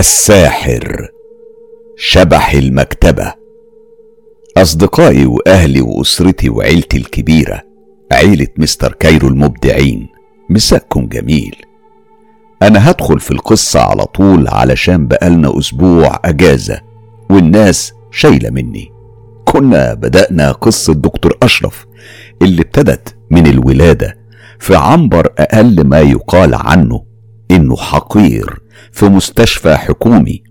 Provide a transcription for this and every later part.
الساحر شبح المكتبة. أصدقائي وأهلي وأسرتي وعيلتي الكبيرة عيلة مستر كايرو المبدعين مساكم جميل. أنا هدخل في القصة على طول علشان بقالنا أسبوع أجازة والناس شايلة مني. كنا بدأنا قصة دكتور أشرف اللي ابتدت من الولادة في عنبر أقل ما يقال عنه إنه حقير. في مستشفى حكومي.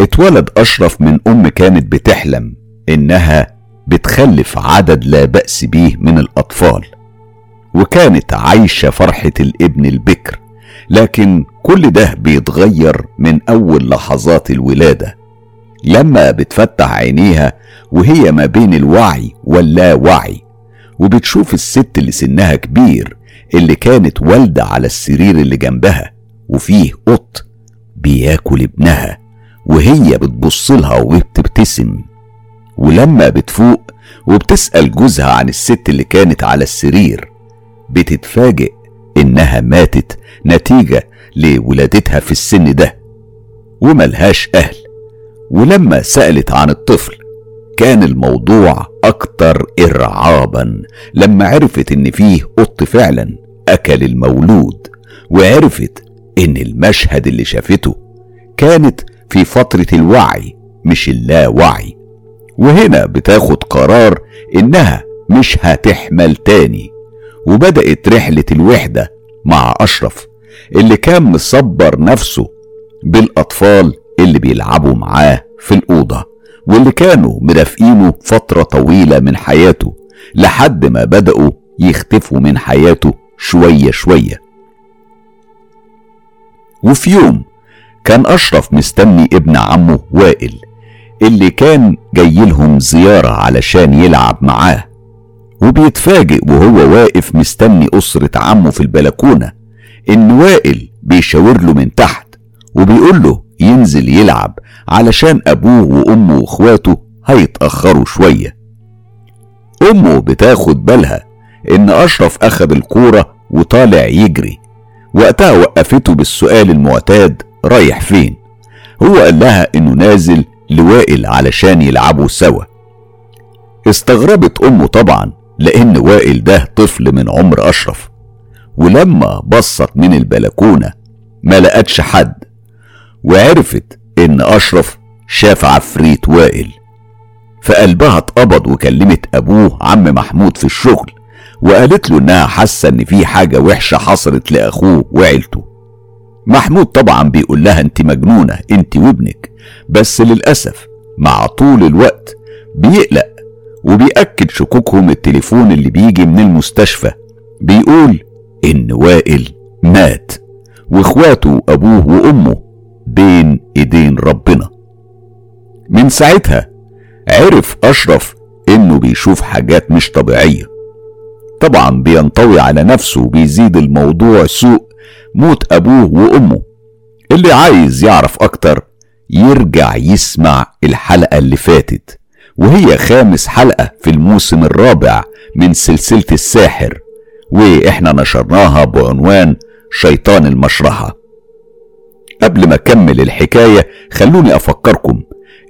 اتولد أشرف من أم كانت بتحلم إنها بتخلف عدد لا بأس بيه من الأطفال وكانت عايشة فرحة الابن البكر لكن كل ده بيتغير من أول لحظات الولادة لما بتفتح عينيها وهي ما بين الوعي واللاوعي وبتشوف الست اللي سنها كبير اللي كانت والدة على السرير اللي جنبها. وفيه قط بياكل ابنها وهي بتبص لها وبتبتسم. ولما بتفوق وبتسأل جوزها عن الست اللي كانت على السرير بتتفاجئ إنها ماتت نتيجة لولادتها في السن ده وملهاش أهل. ولما سألت عن الطفل كان الموضوع أكتر إرعابا لما عرفت إن فيه قط فعلا أكل المولود وعرفت إن المشهد اللي شافته كانت في فترة الوعي مش اللاوعي. وهنا بتاخد قرار إنها مش هتحمل تاني. وبدأت رحلة الوحدة مع أشرف اللي كان مصبر نفسه بالأطفال اللي بيلعبوا معاه في الأوضة واللي كانوا مرافقينه فترة طويلة من حياته لحد ما بدأوا يختفوا من حياته شوية شوية. وفي يوم كان أشرف مستني ابن عمه وائل اللي كان جاي لهم زيارة علشان يلعب معاه. وبيتفاجئ وهو واقف مستني أسرة عمه في البلكونة إن وائل بيشاور له من تحت وبيقول له ينزل يلعب علشان أبوه وأمه وإخواته هيتأخروا شوية. أمه بتاخد بالها إن أشرف أخد الكورة وطالع يجري. وقتها وقفته بالسؤال المعتاد رايح فين؟ هو قال لها إنه نازل لوائل علشان يلعبوا سوا. استغربت أمه طبعا لأن وائل ده طفل من عمر أشرف. ولما بصت من البلكونة ما لقتش حد. وعرفت إن أشرف شاف عفريت وائل. فقلبها اتقبض وكلمت أبوه عم محمود في الشغل. وقالت له إنها حاسة إن في حاجة وحشة حصلت لأخوه وعيلته. محمود طبعا بيقول لها أنت مجنونة أنت وابنك. بس للأسف مع طول الوقت بيقلق وبيأكد شكوكهم التليفون اللي بيجي من المستشفى. بيقول إن وائل مات وإخواته وأبوه وأمه بين إيدين ربنا. من ساعتها عرف أشرف إنه بيشوف حاجات مش طبيعية. طبعا بينطوي على نفسه وبيزيد الموضوع سوء موت أبوه وأمه. اللي عايز يعرف أكتر يرجع يسمع الحلقة اللي فاتت وهي خامس حلقة في الموسم الرابع من سلسلة الساحر وإحنا نشرناها بعنوان شيطان المشرحة. قبل ما أكمل الحكاية خلوني أفكركم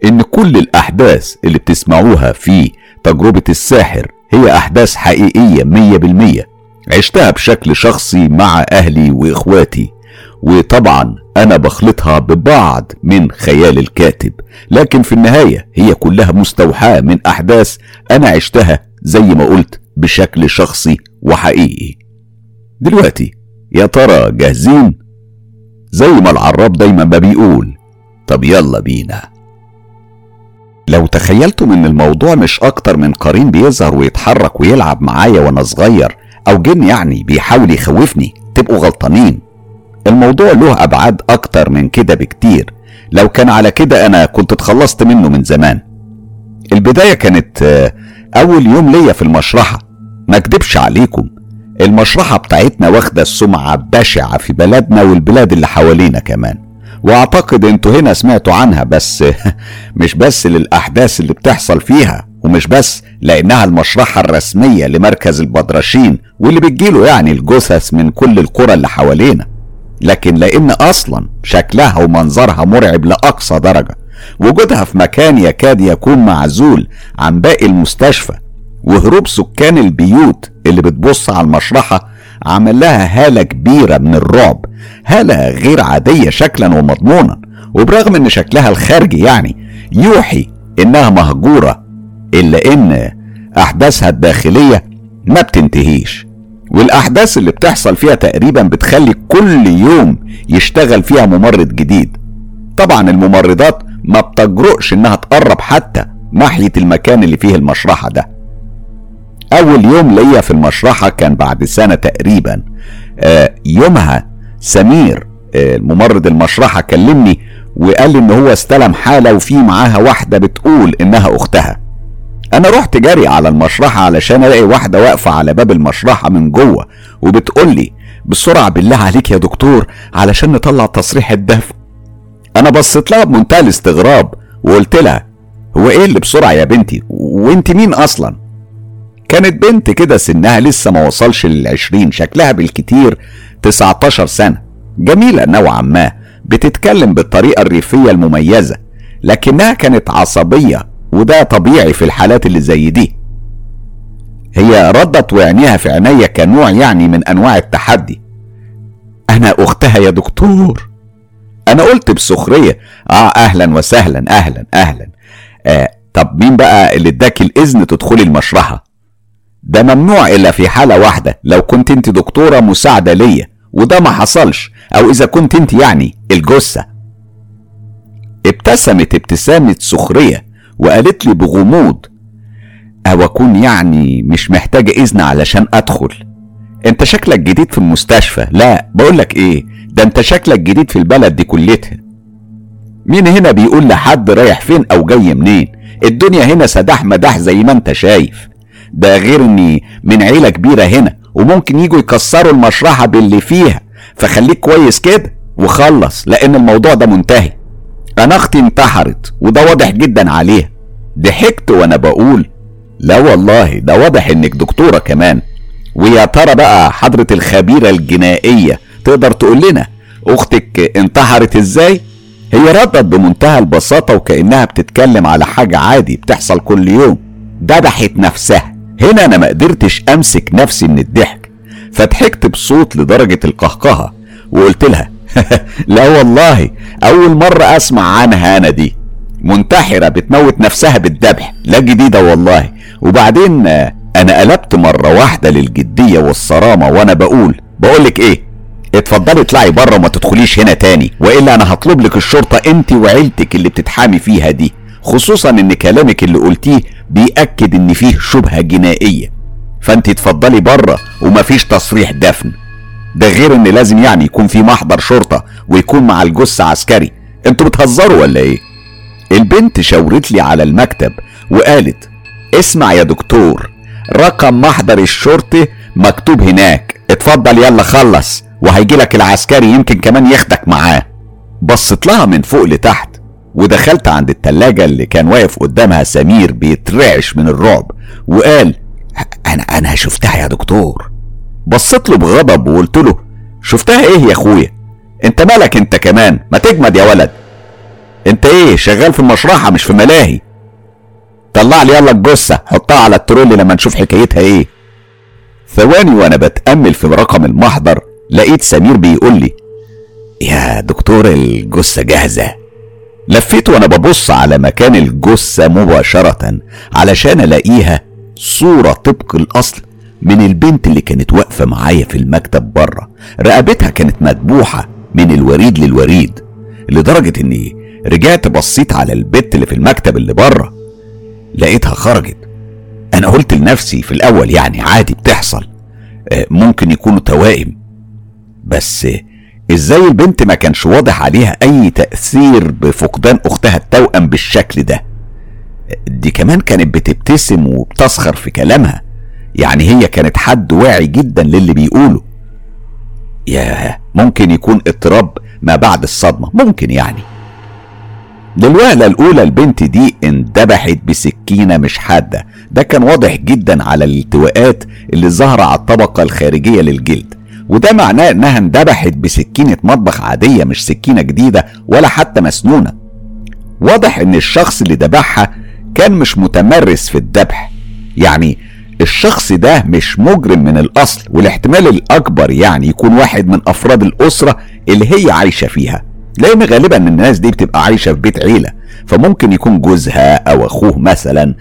إن كل الأحداث اللي بتسمعوها في تجربة الساحر هي أحداث حقيقية مية بالمية. عشتها بشكل شخصي مع أهلي وإخواتي. وطبعا أنا بخلطها ببعض من خيال الكاتب. لكن في النهاية هي كلها مستوحاة من أحداث أنا عشتها زي ما قلت بشكل شخصي وحقيقي. دلوقتي يا ترى جاهزين؟ زي ما العراب دايما ما بيقول. طب يلا بينا. لو تخيلتم إن الموضوع مش أكتر من قرين بيظهر ويتحرك ويلعب معايا وأنا صغير أو جن يعني بيحاول يخوفني تبقوا غلطانين. الموضوع له أبعاد أكتر من كده بكتير. لو كان على كده أنا كنت اتخلصت منه من زمان. البداية كانت آه، أول يوم ليا في المشرحة. ما أكدبش عليكم. المشرحة بتاعتنا واخدة السمعة بشعة في بلدنا والبلاد اللي حوالينا كمان. واعتقد أنتوا هنا سمعتوا عنها بس مش بس للأحداث اللي بتحصل فيها ومش بس لأنها المشرحة الرسمية لمركز البدرشين واللي بتجيله يعني الجثث من كل القرى اللي حوالينا. لكن لأن أصلا شكلها ومنظرها مرعب لأقصى درجة وجودها في مكان يكاد يكون معزول عن باقي المستشفى وهروب سكان البيوت اللي بتبص على المشرحة عمل لها هالة كبيرة من الرعب هالة غير عادية شكلا ومضمونا وبرغم إن شكلها الخارجي يعني يوحي إنها مهجورة إلا إن أحداثها الداخلية ما بتنتهيش. والأحداث اللي بتحصل فيها تقريبا بتخلي كل يوم يشتغل فيها ممرض جديد. طبعا الممرضات ما بتجرؤش إنها تقرب حتى ناحية المكان اللي فيه المشرحة ده. أول يوم ليا في المشرحة كان بعد سنة تقريبا. آه يومها سمير آه الممرض المشرحة كلمني وقال لي إن هو استلم حالة وفي معاها واحدة بتقول إنها أختها. أنا رحت جري على المشرحة علشان ألاقي واحدة واقفة على باب المشرحة من جوه وبتقول لي بسرعة بالله عليك يا دكتور علشان نطلع تصريح الدفن أنا بصيت لها بمنتهى الاستغراب وقلت لها هو إيه اللي بسرعة يا بنتي؟ وأنت مين أصلا؟ كانت بنت كده سنها لسه ما وصلش للعشرين شكلها بالكتير 19 سنة. جميلة نوعا ما بتتكلم بالطريقة الريفية المميزة لكنها كانت عصبية وده طبيعي في الحالات اللي زي دي. هي ردت وعينيها في عينيا كنوع يعني من أنواع التحدي. أنا أختها يا دكتور. أنا قلت بسخرية. آه أهلا وسهلا أهلا أهلا. آه طب مين بقى اللي اداك الإذن تدخلي المشرحة؟ ده ممنوع إلا في حالة واحدة لو كنت أنت دكتورة مساعدة ليا وده ما حصلش أو إذا كنت أنت يعني الجثة. ابتسمت ابتسامة سخرية وقالت لي بغموض أو أكون يعني مش محتاجة إذن علشان أدخل. أنت شكلك جديد في المستشفى. لا بقولك إيه؟ ده أنت شكلك جديد في البلد دي كلتها مين هنا بيقول لحد رايح فين أو جاي منين؟ الدنيا هنا سداح مداح زي ما أنت شايف. ده غير اني من عيلة كبيرة هنا وممكن يجوا يكسروا المشرحة باللي فيها. فخليك كويس كده وخلص لأن الموضوع ده منتهي. أنا أختي انتحرت وده واضح جدا عليها. ضحكت وأنا بقول لا والله ده واضح إنك دكتورة كمان. ويا ترى بقى حضرة الخبيرة الجنائية تقدر تقول لنا أختك انتحرت إزاي؟ هي ردت بمنتهى البساطة وكأنها بتتكلم على حاجة عادي بتحصل كل يوم. ذبحت نفسها. هنا أنا ما قدرتش أمسك نفسي من الضحك فضحكت بصوت لدرجة القهقهة وقلت لها لا والله أول مرة أسمع عنها أنا دي. منتحرة بتموت نفسها بالذبح لا جديدة والله. وبعدين أنا قلبت مرة واحدة للجدية والصرامة وأنا بقول بقولك إيه اتفضلي اطلعي بره وما تدخليش هنا تاني وإلا أنا هطلب لك الشرطة انت وعيلتك اللي بتتحامي فيها دي. خصوصا إن كلامك اللي قلتيه بيأكد إن فيه شبهة جنائية. فأنت اتفضلي بره ومفيش تصريح دفن. ده غير إن لازم يعني يكون في محضر شرطة ويكون مع الجثة عسكري. أنتوا بتهزروا ولا إيه؟ البنت شاورت لي على المكتب وقالت اسمع يا دكتور رقم محضر الشرطة مكتوب هناك. اتفضل يلا خلص وهيجي لك العسكري يمكن كمان ياخدك معاه. بصت لها من فوق لتحت ودخلت عند التلاجة اللي كان واقف قدامها سمير بيترعش من الرعب وقال أنا أنا شفتها يا دكتور. بصيت له بغضب وقلت له شفتها إيه يا أخويا؟ أنت مالك أنت كمان؟ ما تجمد يا ولد. أنت إيه شغال في المشرحة مش في ملاهي. طلع لي يلا الجثة حطها على الترول لما نشوف حكايتها إيه. ثواني وأنا بتأمل في رقم المحضر لقيت سمير بيقول لي يا دكتور الجثة جاهزة. لفيت وأنا ببص على مكان الجثة مباشرة علشان الاقيها صورة طبق الأصل من البنت اللي كانت واقفة معايا في المكتب بره. رقبتها كانت مدبوحة من الوريد للوريد لدرجة إني رجعت بصيت على البت اللي في المكتب اللي بره لقيتها خرجت. أنا قلت لنفسي في الأول يعني عادي بتحصل ممكن يكونوا توائم بس إزاي البنت ما كانش واضح عليها أي تأثير بفقدان أختها التوأم بالشكل ده؟ دي كمان كانت بتبتسم وبتسخر في كلامها. يعني هي كانت حد واعي جدا للي بيقوله. ياه ممكن يكون اضطراب ما بعد الصدمة ممكن يعني. للوهلة الأولى البنت دي اندبحت بسكينة مش حادة. ده كان واضح جدا على الالتواءات اللي ظاهرة على الطبقة الخارجية للجلد. وده معناه إنها اندبحت بسكينة مطبخ عادية مش سكينة جديدة ولا حتى مسنونة. واضح إن الشخص اللي ذبحها كان مش متمرس في الذبح يعني الشخص ده مش مجرم من الأصل والاحتمال الأكبر يعني يكون واحد من أفراد الأسرة اللي هي عايشة فيها. لأن غالبا الناس دي بتبقى عايشة في بيت عيلة فممكن يكون جوزها أو أخوه مثلا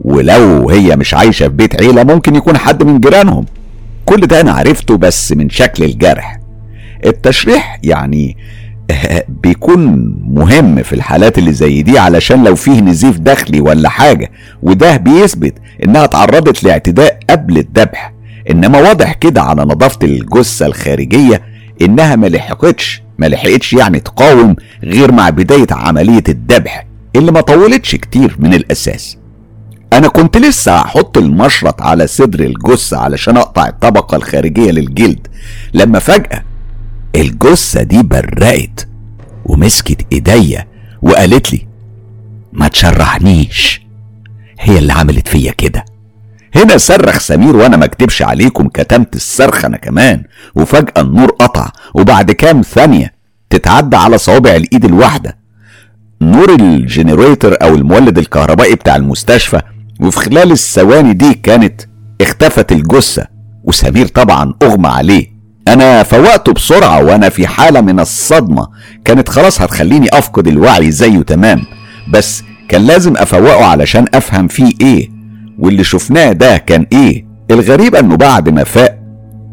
ولو هي مش عايشة في بيت عيلة ممكن يكون حد من جيرانهم. كل ده أنا عرفته بس من شكل الجرح. التشريح يعني بيكون مهم في الحالات اللي زي دي علشان لو فيه نزيف داخلي ولا حاجة وده بيثبت إنها تعرضت لاعتداء قبل الذبح. إنما واضح كده على نظافة الجثة الخارجية إنها ما لحقتش ما لحقتش يعني تقاوم غير مع بداية عملية الذبح اللي ما طولتش كتير من الأساس. أنا كنت لسه هحط المشرط على صدر الجثة علشان أقطع الطبقة الخارجية للجلد. لما فجأة الجثة دي برقت ومسكت إيديا وقالت لي ما تشرحنيش هي اللي عملت فيا كده. هنا صرخ سمير وأنا ما أكدبش عليكم كتمت الصرخ أنا كمان وفجأة النور قطع وبعد كام ثانية تتعدى على صوابع الإيد الواحدة. نور الجنريتور أو المولد الكهربائي بتاع المستشفى وفي خلال الثواني دي كانت اختفت الجثة وسمير طبعا أغمى عليه. أنا فوقته بسرعة وأنا في حالة من الصدمة. كانت خلاص هتخليني أفقد الوعي زيه تمام. بس كان لازم أفوقه علشان أفهم فيه إيه. واللي شفناه ده كان إيه. الغريب إنه بعد ما فاق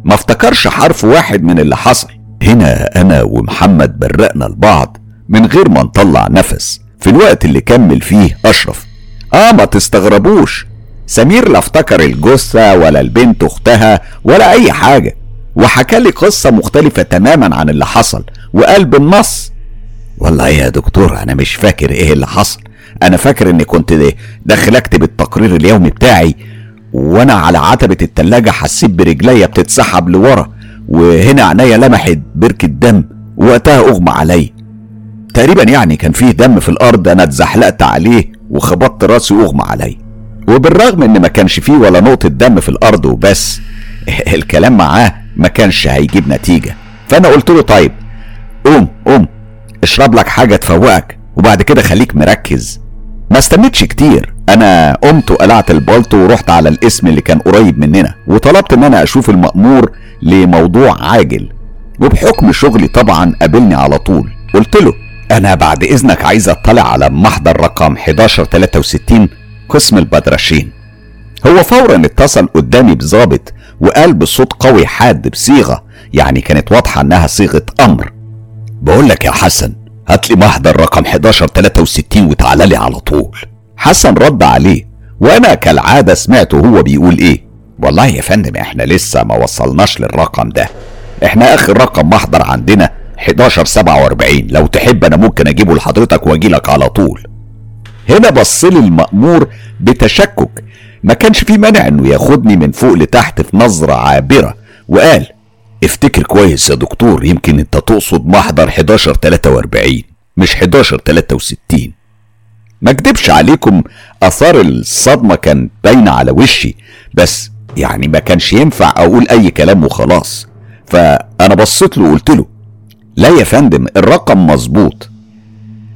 ما افتكرش حرف واحد من اللي حصل. هنا أنا ومحمد برقنا لبعض من غير ما نطلع نفس. في الوقت اللي كمل فيه أشرف. آه ما تستغربوش. سمير لا افتكر الجثة ولا البنت أختها ولا أي حاجة. وحكى لي قصة مختلفة تماما عن اللي حصل. وقال بالنص. والله يا دكتور أنا مش فاكر إيه اللي حصل. أنا فاكر إني كنت داخل أكتب التقرير اليومي بتاعي وأنا على عتبة التلاجة حسيت برجليا بتتسحب لورا وهنا عينيا لمحت بركة دم وقتها أغمى علي. تقريبا يعني كان فيه دم في الأرض أنا اتزحلقت عليه. وخبطت راسي وأغمى علي وبالرغم إن ما كانش فيه ولا نقطة دم في الأرض وبس الكلام معاه ما كانش هيجيب نتيجة. فأنا قلت له طيب قوم قوم اشرب لك حاجة تفوقك وبعد كده خليك مركز. ما استنيتش كتير. أنا قمت وقلعت البلطو ورحت على الاسم اللي كان قريب مننا وطلبت إن أنا أشوف المأمور لموضوع عاجل. وبحكم شغلي طبعا قابلني على طول. قلت له أنا بعد إذنك عايز أطلع على محضر رقم 1163 قسم البدرشين. هو فورا اتصل قدامي بظابط وقال بصوت قوي حاد بصيغة يعني كانت واضحة إنها صيغة أمر. بقول لك يا حسن هات لي محضر رقم 1163 وتعالى لي على طول. حسن رد عليه وأنا كالعادة سمعته هو بيقول إيه؟ والله يا فندم إحنا لسه ما وصلناش للرقم ده. إحنا آخر رقم محضر عندنا 1147 لو تحب أنا ممكن أجيبه لحضرتك واجي لك على طول. هنا بص لي المأمور بتشكك. ما كانش في مانع إنه ياخدني من فوق لتحت في نظرة عابرة. وقال افتكر كويس يا دكتور يمكن أنت تقصد محضر 1143 مش 1163 ما اكدبش عليكم آثار الصدمة كان باينة على وشي بس يعني ما كانش ينفع أقول أي كلام وخلاص. فأنا بصيت له وقلت له لا يا فندم الرقم مظبوط.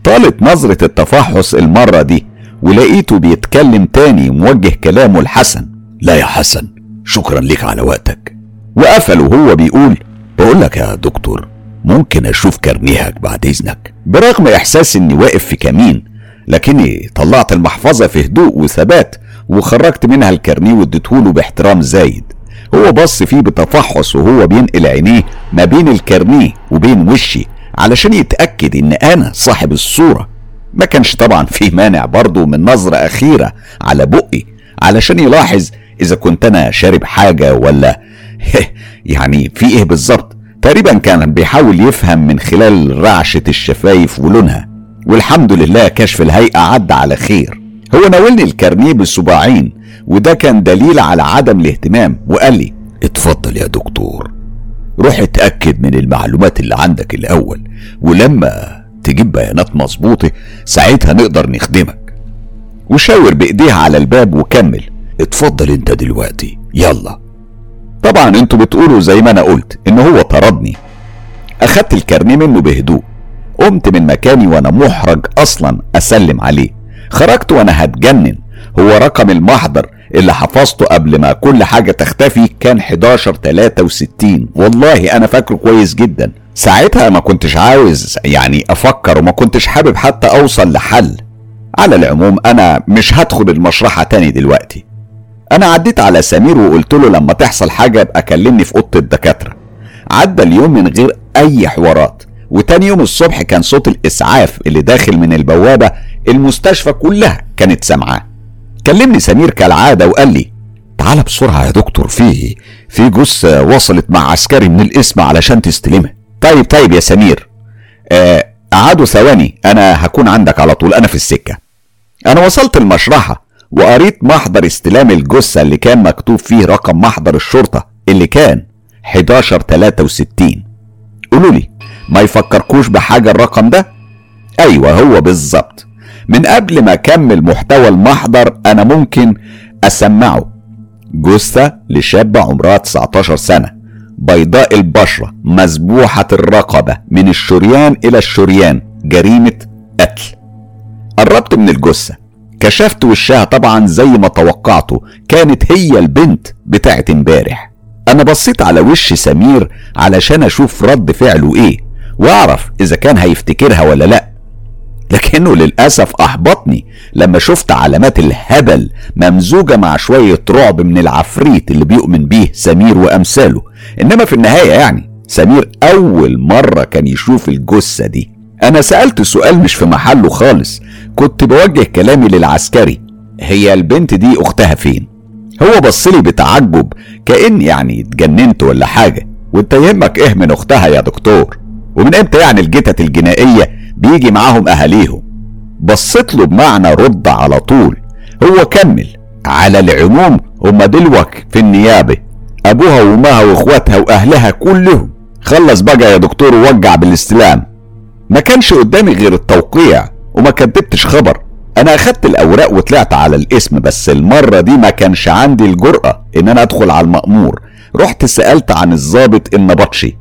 طالت نظرة التفحص المرة دي ولقيته بيتكلم تاني موجه كلامه لحسن لا يا حسن شكرا لك على وقتك. وقفل وهو بيقول بقول لك يا دكتور ممكن أشوف كرنيهك بعد إذنك. برغم إحساس إني واقف في كمين لكني طلعت المحفظة في هدوء وثبات وخرجت منها الكارنيه واديتهوله باحترام زايد. هو بص فيه بتفحص وهو بينقل عينيه ما بين الكارنيه وبين وشي علشان يتأكد إن أنا صاحب الصورة. ما كانش طبعا فيه مانع برضه من نظرة أخيرة على بقي علشان يلاحظ إذا كنت أنا شارب حاجة ولا يعني في إيه بالظبط. تقريبا كان بيحاول يفهم من خلال رعشة الشفايف ولونها. والحمد لله كشف الهيئة عدى على خير. هو ناولني الكارنيه بالصباعين وده كان دليل على عدم الاهتمام وقال لي اتفضل يا دكتور روح اتأكد من المعلومات اللي عندك الأول ولما تجيب بيانات مظبوطة ساعتها نقدر نخدمك. وشاور بإيديها على الباب وكمل اتفضل انت دلوقتي يلا. طبعا أنتوا بتقولوا زي ما أنا قلت إن هو طردني. أخدت الكارنيه منه بهدوء قمت من مكاني وأنا محرج أصلا أسلم عليه. خرجت وأنا هتجنن. هو رقم المحضر اللي حفظته قبل ما كل حاجة تختفي كان 11 63 والله أنا فاكره كويس جدا. ساعتها ما كنتش عاوز يعني أفكر وما كنتش حابب حتى أوصل لحل. على العموم أنا مش هدخل المشرحة تاني دلوقتي. أنا عديت على سمير وقلت له لما تحصل حاجة ابقى كلمني في أوضة الدكاترة. عدى اليوم من غير أي حوارات. وتاني يوم الصبح كان صوت الإسعاف اللي داخل من البوابة المستشفى كلها كانت سامعاه. كلمني سمير كالعادة وقال لي تعال بسرعة يا دكتور في في جثة وصلت مع عسكري من القسم علشان تستلمها. طيب طيب يا سمير آه قعدوا ثواني أنا هكون عندك على طول أنا في السكة. أنا وصلت المشرحة وقريت محضر استلام الجثة اللي كان مكتوب فيه رقم محضر الشرطة اللي كان 1163 قولوا لي ما يفكركوش بحاجة الرقم ده؟ أيوه هو بالظبط. من قبل ما أكمل محتوى المحضر أنا ممكن أسمعه. جثة لشابة عمرها 19 سنة. بيضاء البشرة مذبوحة الرقبة من الشريان إلى الشريان جريمة قتل. قربت من الجثة. كشفت وشها طبعا زي ما توقعته كانت هي البنت بتاعت امبارح. أنا بصيت على وش سمير علشان أشوف رد فعله إيه. واعرف إذا كان هيفتكرها ولا لأ. لكنه للأسف أحبطني لما شفت علامات الهبل ممزوجة مع شوية رعب من العفريت اللي بيؤمن بيه سمير وأمثاله. إنما في النهاية يعني سمير أول مرة كان يشوف الجثة دي. أنا سألت سؤال مش في محله خالص كنت بوجه كلامي للعسكري. هي البنت دي أختها فين؟ هو بصلي بتعجب كأن يعني اتجننت ولا حاجة. وانت يهمك إيه من أختها يا دكتور؟ ومن إمتى يعني الجتت الجنائية بيجي معاهم أهاليهم؟ بصيت له بمعنى رد على طول. هو كمل. على العموم هما دلوك في النيابة. أبوها وأمها وإخواتها وأهلها كلهم. خلص بقى يا دكتور ووجع بالاستلام. ما كانش قدامي غير التوقيع وما كدبتش خبر. أنا أخدت الأوراق وطلعت على الاسم بس المرة دي ما كانش عندي الجرأة إن أنا أدخل على المأمور. رحت سألت عن الضابط النبطشي.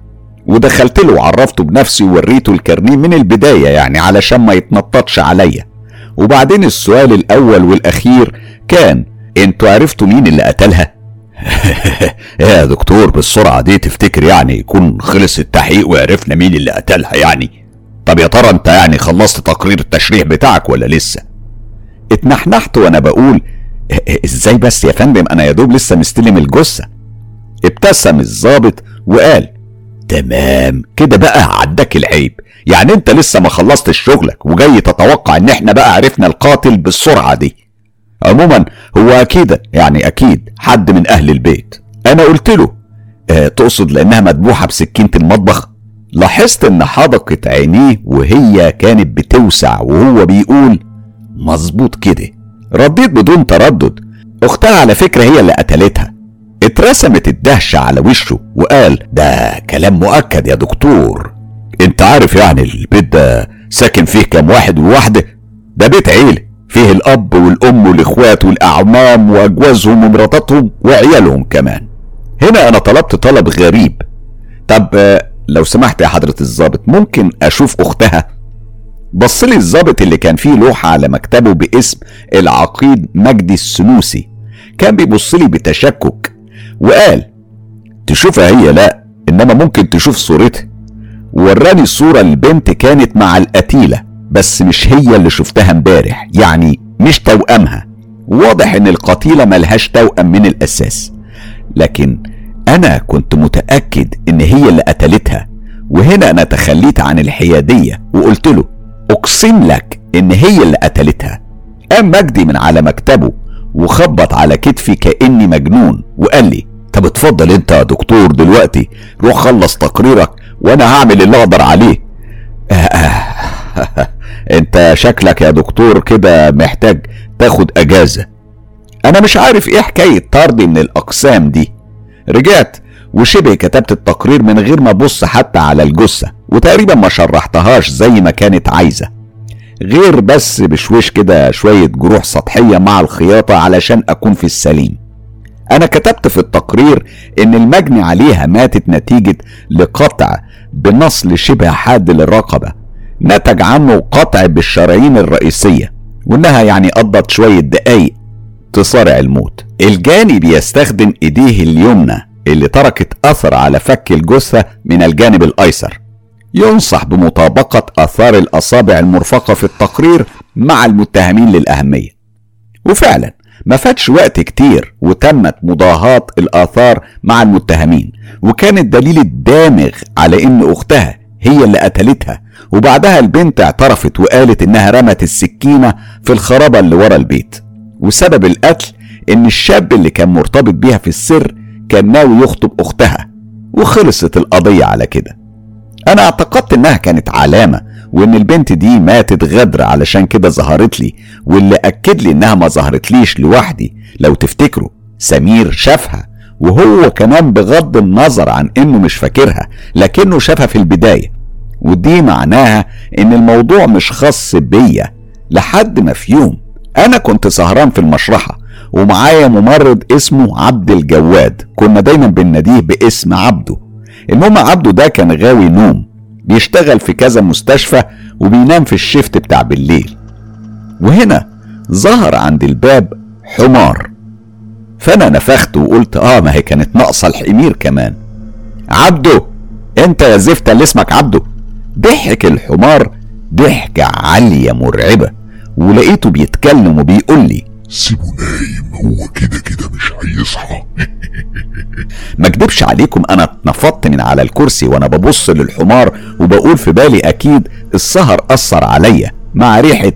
ودخلت له وعرفته بنفسي ووريته الكارنيه من البداية يعني علشان ما يتنططش عليا وبعدين السؤال الأول والأخير كان أنتوا عرفتوا مين اللي قتلها؟ يا دكتور بالسرعة دي تفتكر يعني يكون خلص التحقيق وعرفنا مين اللي قتلها يعني؟ طب يا ترى انت يعني خلصت تقرير التشريح بتاعك ولا لسه؟ اتنحنحت وأنا بقول إزاي بس يا فندم أنا يا دوب لسه مستلم الجثة ابتسم الظابط وقال تمام. كده بقى عداك العيب. يعني انت لسه ما خلصتش شغلك وجاي تتوقع ان إحنا بقى عرفنا القاتل بالسرعة دي. عموما هو أكيد يعني أكيد حد من أهل البيت. أنا قلت له آه تقصد لأنها مذبوحة بسكينة المطبخ؟ لاحظت إن حدقة عينيه وهي كانت بتوسع وهو بيقول مظبوط كده. رديت بدون تردد. أختها على فكرة هي اللي قتلتها. اترسمت الدهشة على وشه وقال ده كلام مؤكد يا دكتور. انت عارف يعني البيت ده ساكن فيه كام واحد وواحدة ده بيت عيلة فيه الأب والأم والإخوات والأعمام وأجوازهم ومراتاتهم وعيالهم كمان. هنا أنا طلبت طلب غريب. طب لو سمحت يا حضرة الظابط ممكن أشوف أختها؟ بصلي الظابط اللي كان فيه لوحة على مكتبه باسم العقيد مجدي السنوسي. كان بيبصلي بتشكك. وقال تشوفها هي لا إنما ممكن تشوف صورتها. وراني الصورة البنت كانت مع القتيلة بس مش هي اللي شفتها امبارح يعني مش توأمها. واضح إن القتيلة ملهاش توأم من الأساس. لكن أنا كنت متأكد إن هي اللي قتلتها. وهنا أنا تخليت عن الحيادية وقلت له أقسم لك إن هي اللي قتلتها. قام مجدي من على مكتبه وخبط على كتفي كأني مجنون وقال لي طب اتفضل انت يا دكتور دلوقتي روح خلص تقريرك وأنا هعمل اللي أقدر عليه. انت شكلك يا دكتور كده محتاج تاخد أجازة. أنا مش عارف إيه حكاية طردي من الأقسام دي. رجعت وشبه كتبت التقرير من غير ما أبص حتى على الجثة وتقريبا ما شرحتهاش زي ما كانت عايزة. غير بس بشويش كده شوية جروح سطحية مع الخياطة علشان أكون في السليم. أنا كتبت في التقرير إن المجني عليها ماتت نتيجة لقطع بنصل شبه حاد للرقبة نتج عنه قطع بالشرايين الرئيسية وإنها يعني قضت شوية دقايق تصارع الموت. الجاني بيستخدم إيديه اليمنى اللي تركت أثر على فك الجثة من الجانب الأيسر. ينصح بمطابقة آثار الأصابع المرفقة في التقرير مع المتهمين للأهمية. وفعلا ما فاتش وقت كتير وتمت مضاهاة الآثار مع المتهمين وكان الدليل الدامغ على إن أختها هي اللي قتلتها وبعدها البنت اعترفت وقالت إنها رمت السكينة في الخرابة اللي ورا البيت. وسبب القتل إن الشاب اللي كان مرتبط بيها في السر كان ناوي يخطب أختها وخلصت القضية على كده. أنا اعتقدت إنها كانت علامة وإن البنت دي ماتت غدر علشان كده ظهرت لي واللي أكد لي إنها ما ظهرتليش لوحدي. لو تفتكروا سمير شافها وهو كمان بغض النظر عن إنه مش فاكرها لكنه شافها في البداية. ودي معناها إن الموضوع مش خاص بيا. لحد ما في يوم أنا كنت سهران في المشرحة ومعايا ممرض اسمه عبد الجواد. كنا دايما بنناديه باسم عبده. المهم عبده ده كان غاوي نوم بيشتغل في كذا مستشفى وبينام في الشفت بتاع بالليل. وهنا ظهر عند الباب حمار. فأنا نفخت وقلت آه ما هي كانت ناقصة الحمير كمان. عبده أنت يا زفت اللي اسمك عبده. ضحك الحمار ضحكة عالية مرعبة ولقيته بيتكلم وبيقول لي سيبه نايم هو كده كده مش هيصحى ما اكدبش عليكم أنا اتنفضت من على الكرسي وأنا ببص للحمار وبقول في بالي أكيد السهر أثر عليا مع ريحة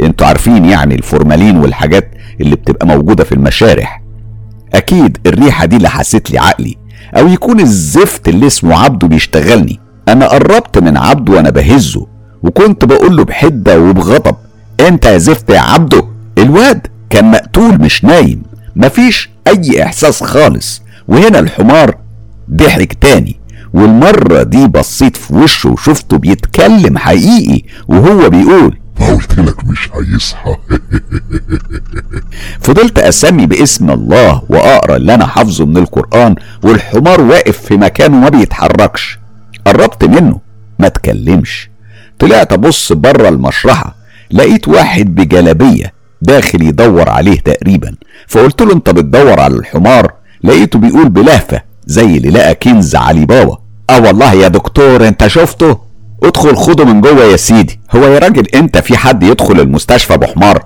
أنتوا عارفين يعني الفورمالين والحاجات اللي بتبقى موجودة في المشارح. أكيد الريحة دي لحست لي عقلي أو يكون الزفت اللي اسمه عبده بيشتغلني. أنا قربت من عبده وأنا بهزه وكنت بقول له بحدة وبغضب أنت يا زفت يا عبده؟ الواد كان مقتول مش نايم. مفيش أي إحساس خالص. وهنا الحمار ضحك تاني. والمرة دي بصيت في وشه وشفته بيتكلم حقيقي وهو بيقول ما قلت لك مش هيصحى. فضلت أسمي باسم الله وأقرأ اللي أنا حافظه من القرآن والحمار واقف في مكانه ما بيتحركش. قربت منه ما اتكلمش. طلعت أبص بره المشرحة لقيت واحد بجلابية داخل يدور عليه تقريبا. فقلت له أنت بتدور على الحمار؟ لقيته بيقول بلهفة زي اللي لقى كنز علي بابا. آه والله يا دكتور أنت شفته؟ ادخل خده من جوه يا سيدي. هو يا راجل أنت في حد يدخل المستشفى بحمار؟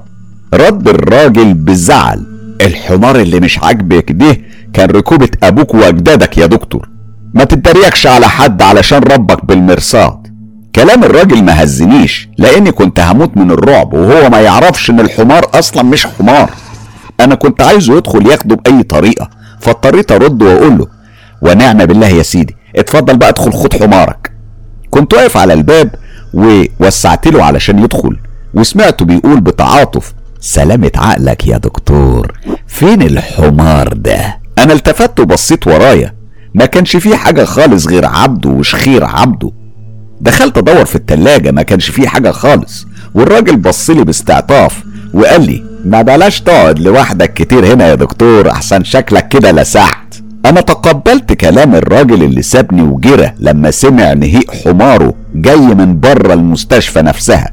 رد الراجل بزعل. الحمار اللي مش عاجبك ده كان ركوبة أبوك وأجدادك يا دكتور. ما تتريقش على حد علشان ربك بالمرصاد. كلام الراجل ما هزنيش لأني كنت هموت من الرعب وهو ما يعرفش إن الحمار أصلا مش حمار. أنا كنت عايزه يدخل ياخده باي طريقة فاضطريت أرد وأقول له ونعم بالله يا سيدي اتفضل بقى ادخل خد حمارك. كنت واقف على الباب ووسعت له علشان يدخل وسمعته بيقول بتعاطف سلامة عقلك يا دكتور فين الحمار ده؟ أنا التفت وبصيت ورايا ما كانش فيه حاجة خالص غير عبده وشخير عبده. دخلت أدور في التلاجة ما كانش فيه حاجة خالص. والراجل بصلي باستعطاف وقال لي ما بلاش تقعد لوحدك كتير هنا يا دكتور أحسن شكلك كده لسعت. أنا تقبلت كلام الراجل اللي سابني وجرى لما سمع نهيق حماره جاي من بره المستشفى نفسها.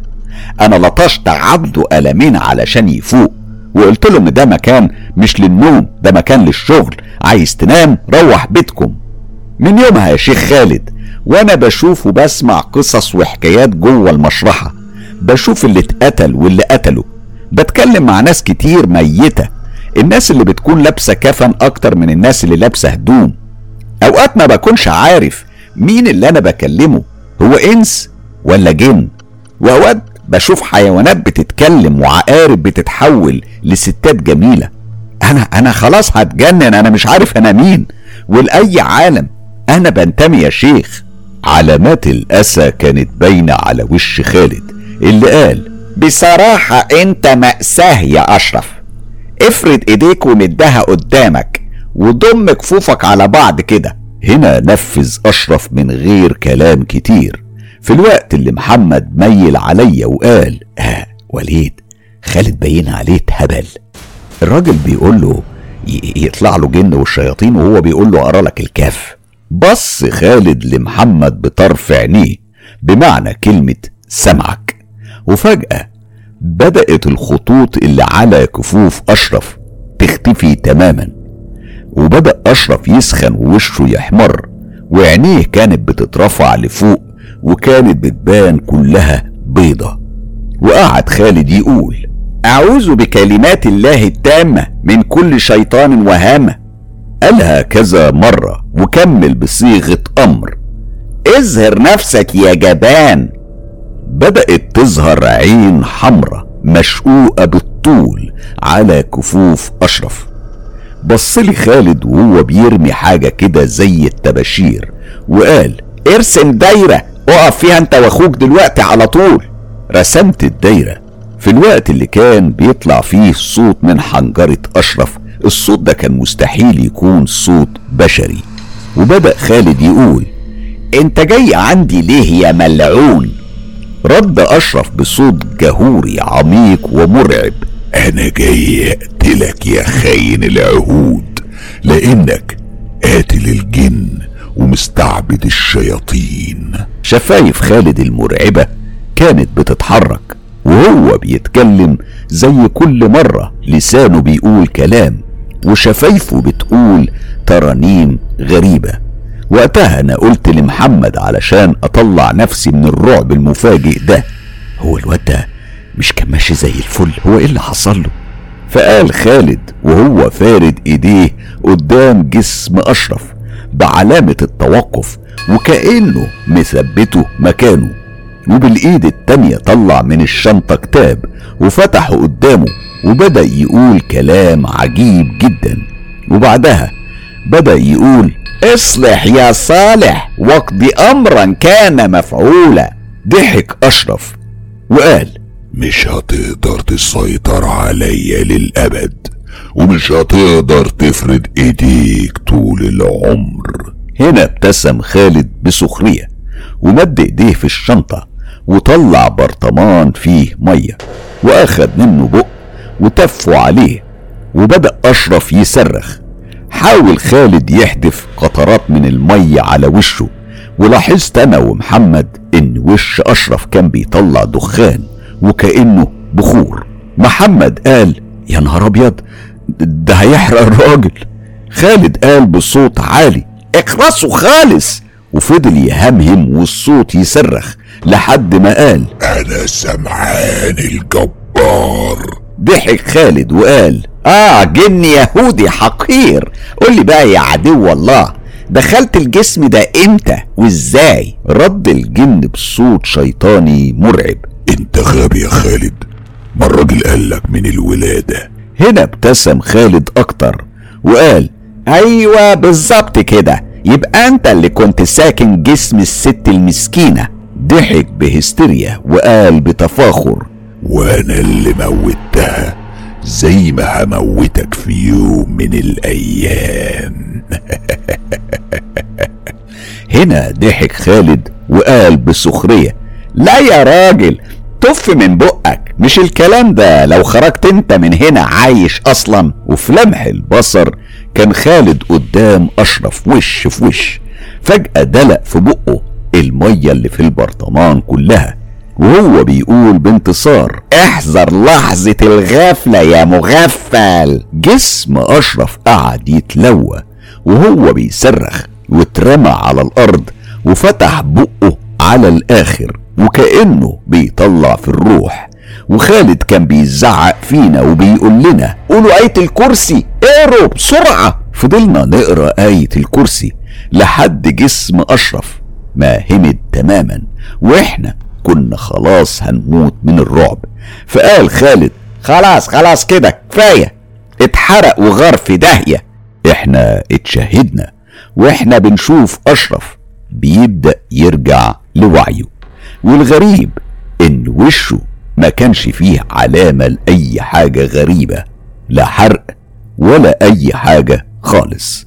أنا لطشت عبده قلمين علشان يفوق وقلت له إن ده مكان مش للنوم ده مكان للشغل عايز تنام روح بيتكم. من يومها يا شيخ خالد وأنا بشوف وبسمع قصص وحكايات جوه المشرحة. بشوف اللي اتقتل واللي قتله. بتكلم مع ناس كتير ميتة. الناس اللي بتكون لابسة كفن أكتر من الناس اللي لابسة هدوم. أوقات ما بكونش عارف مين اللي أنا بكلمه. هو إنس ولا جن؟ وأوقات بشوف حيوانات بتتكلم وعقارب بتتحول لستات جميلة. أنا أنا خلاص هتجنن أنا مش عارف أنا مين. ولاي عالم أنا بنتمي يا شيخ. علامات الأسى كانت باينة على وش خالد اللي قال بصراحة أنت مأساة يا أشرف. افرد إيديك ومدها قدامك وضم كفوفك على بعض كده. هنا نفذ أشرف من غير كلام كتير. في الوقت اللي محمد ميل عليا وقال آه وليد خالد باين عليه اتهبل. الراجل بيقول له يطلع له جن والشياطين وهو بيقول له اقرا لك الكهف. بص خالد لمحمد بطرف عينيه بمعنى كلمة سمعك. وفجأة بدأت الخطوط اللي على كفوف أشرف تختفي تماما. وبدأ أشرف يسخن ووشه يحمر وعينيه كانت بتترفع لفوق وكانت بتبان كلها بيضة. وقعد خالد يقول أعوذ بكلمات الله التامة من كل شيطان وهامة. قالها كذا مرة وكمل بصيغة أمر. اظهر نفسك يا جبان. بدأت تظهر عين حمرة مشقوقة بالطول على كفوف أشرف. بصلي خالد وهو بيرمي حاجة كده زي التباشير وقال ارسم دايرة اقف فيها انت واخوك دلوقتي على طول. رسمت الدايرة في الوقت اللي كان بيطلع فيه صوت من حنجرة أشرف الصوت ده كان مستحيل يكون صوت بشري. وبدأ خالد يقول أنت جاي عندي ليه يا ملعون؟ رد أشرف بصوت جهوري عميق ومرعب أنا جاي أقتلك يا خاين العهود لأنك قاتل الجن ومستعبد الشياطين. شفايف خالد المرعبة كانت بتتحرك وهو بيتكلم زي كل مرة لسانه بيقول كلام وشفايفه بتقول ترانيم غريبة. وقتها أنا قلت لمحمد علشان أطلع نفسي من الرعب المفاجئ ده. هو الواد ده مش كان ماشي زي الفل هو إيه اللي حصل له؟ فقال خالد وهو فارد إيديه قدام جسم أشرف بعلامة التوقف وكأنه مثبته مكانه. وبالإيد التانية طلع من الشنطة كتاب وفتحه قدامه. وبدأ يقول كلام عجيب جدا. وبعدها بدأ يقول اصلح يا صالح واقضي امرا كان مفعولا. ضحك أشرف وقال مش هتقدر تسيطر عليا للأبد ومش هتقدر تفرد إيديك طول العمر. هنا ابتسم خالد بسخرية ومد إيديه في الشنطة وطلع برطمان فيه مية واخد منه بق وتفوا عليه وبدأ أشرف يصرخ. حاول خالد يحدف قطرات من المية على وشه ولاحظت أنا ومحمد إن وش أشرف كان بيطلع دخان وكأنه بخور. محمد قال يا نهار أبيض ده هيحرق الراجل. خالد قال بصوت عالي اخرسوا خالص. وفضل يهمهم والصوت يصرخ لحد ما قال أنا سمعان الجبار. ضحك خالد وقال آه جن يهودي حقير. قول لي بقى يا عدو الله دخلت الجسم ده إمتى وإزاي؟ رد الجن بصوت شيطاني مرعب. انت غبي يا خالد. ما الراجل قالك من الولادة؟ هنا ابتسم خالد أكتر وقال أيوه بالظبط كده. يبقى أنت اللي كنت ساكن جسم الست المسكينة. ضحك بهستيريا وقال بتفاخر وأنا اللي موتها زي ما هموتك في يوم من الأيام. هنا ضحك خالد وقال بسخرية لا يا راجل طف من بقك مش الكلام ده. لو خرجت انت من هنا عايش أصلا. وفي لمح البصر كان خالد قدام أشرف وش في وش. فجأة دلق في بقه المية اللي في البرطمان كلها. وهو بيقول بانتصار. احذر لحظة الغفلة يا مغفل. جسم أشرف قعد يتلوى وهو بيصرخ واترمى على الأرض وفتح بقه على الآخر وكأنه بيطلع في الروح. وخالد كان بيزعق فينا وبيقول لنا قولوا آية الكرسي. اقروا بسرعة. فضلنا نقرأ آية الكرسي لحد جسم أشرف ما همد تماما. وإحنا كنا خلاص هنموت من الرعب. فقال خالد خلاص خلاص كده كفاية. اتحرق وغار في داهية. إحنا اتشهدنا وإحنا بنشوف أشرف بيبدأ يرجع لوعيه. والغريب إن وشه ما كانش فيه علامة لأي حاجة غريبة لا حرق ولا أي حاجة خالص.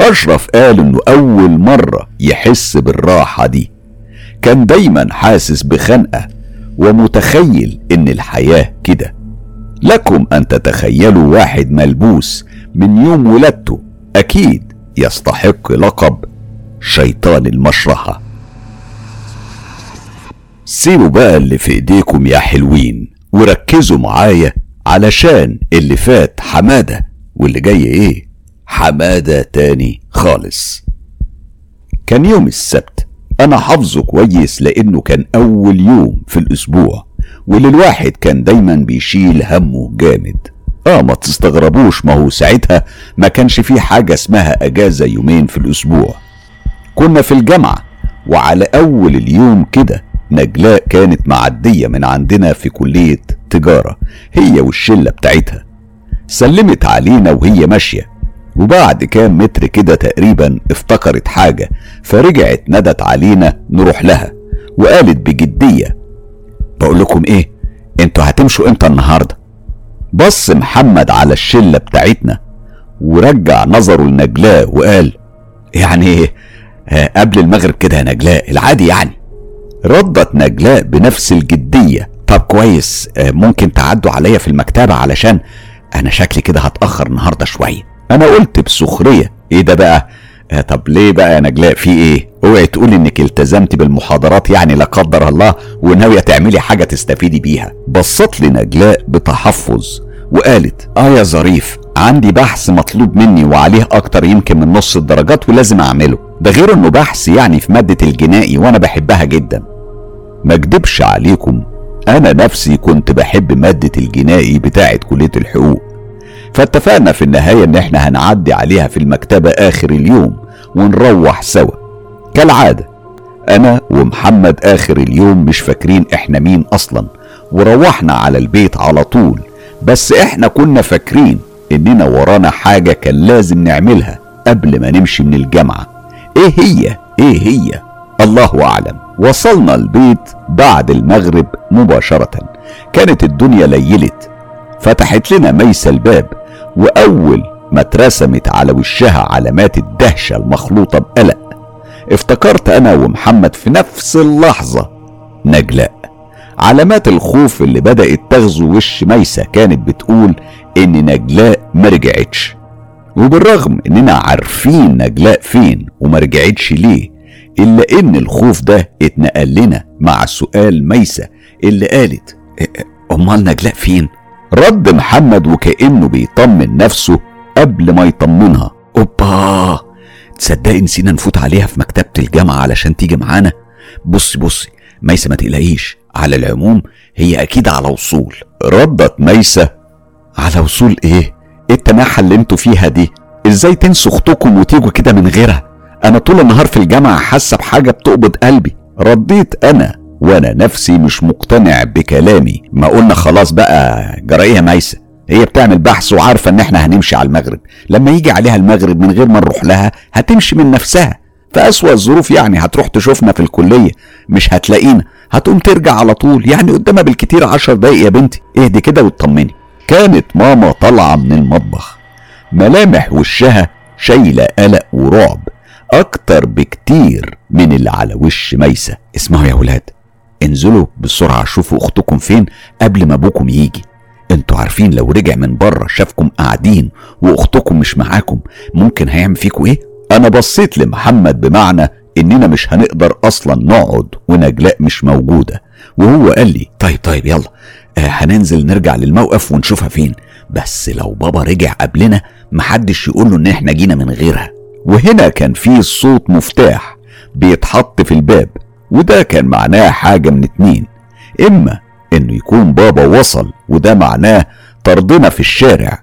أشرف قال إنه أول مرة يحس بالراحة دي. كان دايما حاسس بخنقة ومتخيل إن الحياة كده. لكم أن تتخيلوا واحد ملبوس من يوم ولادته أكيد يستحق لقب شيطان المشرحة. سيبوا بقى اللي في إيديكم يا حلوين وركزوا معايا علشان اللي فات حمادة واللي جاي إيه؟ حمادة تاني خالص. كان يوم السبت أنا حافظه كويس لأنه كان أول يوم في الأسبوع واللي الواحد كان دايما بيشيل همه جامد. آه ما تستغربوش ما هو ساعتها ما كانش في حاجة اسمها أجازة يومين في الأسبوع. كنا في الجامعة وعلى أول اليوم كده نجلاء كانت معدية من عندنا في كلية تجارة هي والشلة بتاعتها. سلمت علينا وهي ماشية. وبعد كام متر كده تقريبا افتكرت حاجة فرجعت ندت علينا نروح لها وقالت بجدية بقول لكم إيه أنتوا هتمشوا إمتى النهاردة؟ بص محمد على الشلة بتاعتنا ورجع نظره لنجلاء وقال يعني آه، قبل المغرب كده يا نجلاء العادي يعني. ردت نجلاء بنفس الجدية طب كويس آه، ممكن تعدوا عليا في المكتبة علشان أنا شكلي كده هتأخر النهاردة شوية. أنا قلت بسخرية. إيه ده بقى؟ آه، طب ليه بقى يا نجلاء؟ في إيه؟ أوعي تقولي إنك التزمتي بالمحاضرات يعني لا قدر الله وناوية تعملي حاجة تستفيدي بيها. بصت لي نجلاء بتحفظ وقالت آه يا ظريف عندي بحث مطلوب مني وعليه أكتر يمكن من نص الدرجات ولازم أعمله. ده غير إنه بحث يعني في مادة الجنائي وأنا بحبها جدا. ما أكدبش عليكم أنا نفسي كنت بحب مادة الجنائي بتاعة كلية الحقوق. فاتفقنا في النهاية إن إحنا هنعدي عليها في المكتبة آخر اليوم ونروح سوا. كالعادة أنا ومحمد آخر اليوم مش فاكرين إحنا مين أصلا وروحنا على البيت على طول بس إحنا كنا فاكرين إننا ورانا حاجة كان لازم نعملها قبل ما نمشي من الجامعة. إيه هي؟ إيه هي؟ الله أعلم. وصلنا البيت بعد المغرب مباشرة. كانت الدنيا ليلت فتحت لنا ميسة الباب وأول ما اترسمت على وشها علامات الدهشة المخلوطة بقلق افتكرت أنا ومحمد في نفس اللحظة نجلاء علامات الخوف اللي بدأت تغزو وش ميسة كانت بتقول إن نجلاء ما رجعتش وبالرغم إننا عارفين نجلاء فين وما رجعتش ليه إلا إن الخوف ده اتنقل لنا مع سؤال ميسة اللي قالت أمال نجلاء فين؟ رد محمد وكأنه بيطمن نفسه قبل ما يطمنها. أوبا! تصدقي نسينا نفوت عليها في مكتبة الجامعة علشان تيجي معانا؟ بصي بصي ميسة ما تقلقيش. على العموم هي أكيد على وصول. ردت ميسة على وصول إيه؟ إيه التناحة اللي أنتوا فيها دي؟ إزاي تنسوا أختكم وتيجوا كده من غيرها؟ أنا طول النهار في الجامعة حاسة بحاجة بتقبض قلبي. رديت أنا. وأنا نفسي مش مقتنع بكلامي. ما قلنا خلاص بقى جرائية ميسة. هي بتعمل بحث وعارفة إن إحنا هنمشي على المغرب. لما يجي عليها المغرب من غير ما نروح لها هتمشي من نفسها. في أسوأ الظروف يعني هتروح تشوفنا في الكلية. مش هتلاقينا. هتقوم ترجع على طول. يعني قدامها بالكتير عشر دقايق يا بنتي. اهدي كده واطمني. كانت ماما طالعة من المطبخ. ملامح وشها شايلة قلق ورعب. أكتر بكتير من اللي على وش ميسة. اسمعوا يا ولاد. انزلوا بسرعة شوفوا أختكم فين قبل ما أبوكم يجي. أنتوا عارفين لو رجع من بره شافكم قاعدين وأختكم مش معاكم ممكن هيعمل فيكم إيه؟ أنا بصيت لمحمد بمعنى إننا مش هنقدر أصلا نقعد ونجلاء مش موجودة. وهو قال لي طيب طيب يلا. آه هننزل نرجع للموقف ونشوفها فين. بس لو بابا رجع قبلنا محدش يقول له إن إحنا جينا من غيرها. وهنا كان في صوت مفتاح بيتحط في الباب. وده كان معناه حاجة من اتنين. إما إنه يكون بابا وصل وده معناه طردنا في الشارع.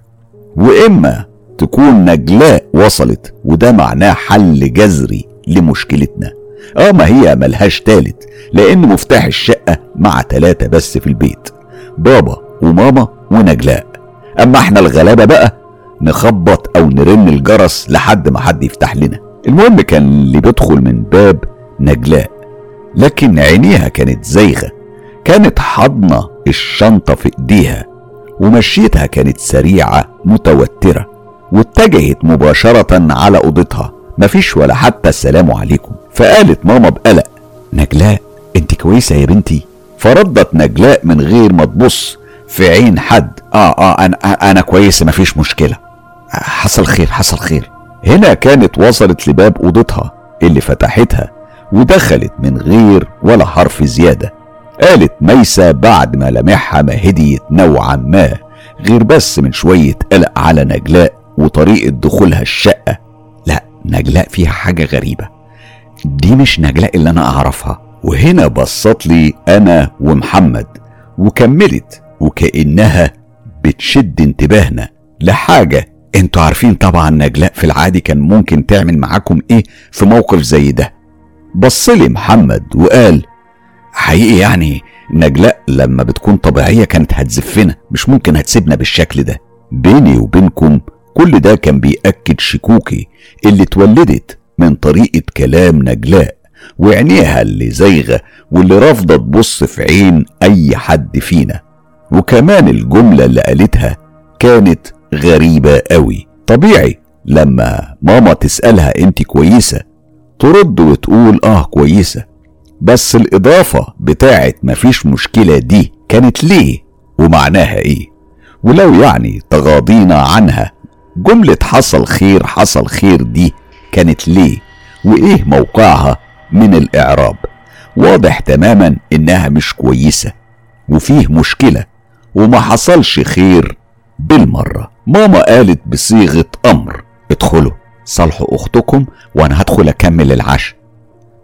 وإما تكون نجلاء وصلت وده معناه حل جذري لمشكلتنا. آه ما هي ملهاش تالت لأن مفتاح الشقة مع تلاتة بس في البيت. بابا وماما ونجلاء. أما إحنا الغلابة بقى نخبط أو نرن الجرس لحد ما حد يفتح لنا. المهم كان اللي بيدخل من باب نجلاء. لكن عينيها كانت زايغة. كانت حاضنة الشنطة في إيديها ومشيتها كانت سريعة متوترة واتجهت مباشرة على أوضتها. مفيش ولا حتى السلام عليكم. فقالت ماما بقلق نجلاء أنت كويسة يا بنتي. فردت نجلاء من غير ما تبص في عين حد آه آه أنا أنا كويسة مفيش مشكلة. حصل خير حصل خير. هنا كانت وصلت لباب أوضتها اللي فتحتها. ودخلت من غير ولا حرف زيادة. قالت ميسة بعد ما لمحها ما هديت نوعا ما غير بس من شوية قلق على نجلاء وطريقة دخولها الشقة. لا نجلاء فيها حاجة غريبة. دي مش نجلاء اللي أنا أعرفها. وهنا بصت لي أنا ومحمد وكملت وكأنها بتشد انتباهنا لحاجة. أنتوا عارفين طبعا نجلاء في العادي كان ممكن تعمل معاكم إيه في موقف زي ده؟ بصلي محمد وقال حقيقي يعني نجلاء لما بتكون طبيعية كانت هتزفنا مش ممكن هتسيبنا بالشكل ده. بيني وبينكم كل ده كان بيأكد شكوكي اللي اتولدت من طريقة كلام نجلاء وعينيها اللي زايغة واللي رافضة تبص في عين أي حد فينا. وكمان الجملة اللي قالتها كانت غريبة قوي. طبيعي لما ماما تسألها انت كويسة ترد وتقول آه كويسة بس الإضافة بتاعت مفيش مشكلة دي كانت ليه ومعناها إيه؟ ولو يعني تغاضينا عنها جملة حصل خير حصل خير دي كانت ليه؟ وإيه موقعها من الإعراب؟ واضح تماما إنها مش كويسة وفيه مشكلة وما حصلش خير بالمرة. ماما قالت بصيغة أمر ادخلوا. صالحوا أختكم وأنا هدخل أكمل العشاء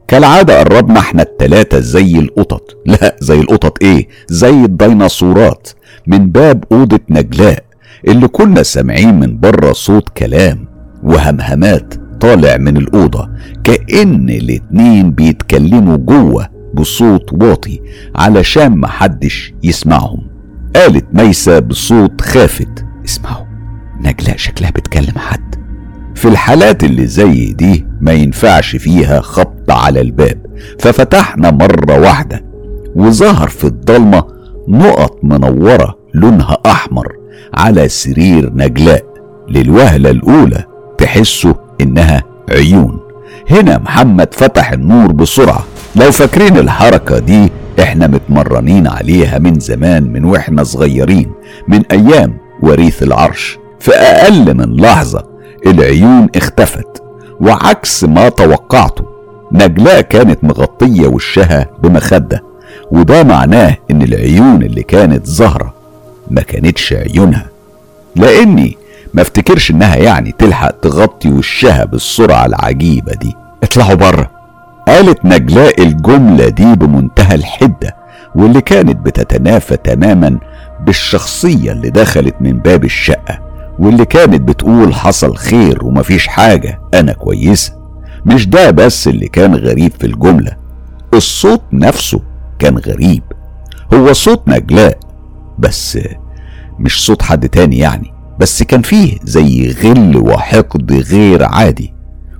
كالعادة قربنا إحنا التلاتة زي القطط. لا زي القطط إيه؟ زي الديناصورات. من باب أوضة نجلاء اللي كنا سامعين من بره صوت كلام وهمهمات طالع من الأوضة. كأن الاتنين بيتكلموا جوه بصوت واطي علشان محدش يسمعهم. قالت ميسة بصوت خافت. اسمعوا نجلاء شكلها بتكلم حد. في الحالات اللي زي دي ما ينفعش فيها خبط على الباب. ففتحنا مرة واحدة وظهر في الضلمة نقط منورة لونها أحمر على سرير نجلاء للوهلة الأولى تحسوا إنها عيون. هنا محمد فتح النور بسرعة. لو فاكرين الحركة دي إحنا متمرنين عليها من زمان من وإحنا صغيرين من أيام وريث العرش. في أقل من لحظة العيون اختفت وعكس ما توقعته نجلاء كانت مغطية وشها بمخدة وده معناه إن العيون اللي كانت ظاهرة ما كانتش عيونها. لأني ما افتكرش إنها يعني تلحق تغطي وشها بالسرعة العجيبة دي. اطلعوا بره. قالت نجلاء الجملة دي بمنتهى الحدة واللي كانت بتتنافى تماما بالشخصية اللي دخلت من باب الشقة. واللي كانت بتقول حصل خير ومفيش حاجة أنا كويسة. مش ده بس اللي كان غريب في الجملة. الصوت نفسه كان غريب. هو صوت نجلاء بس مش صوت حد تاني يعني. بس كان فيه زي غل وحقد غير عادي.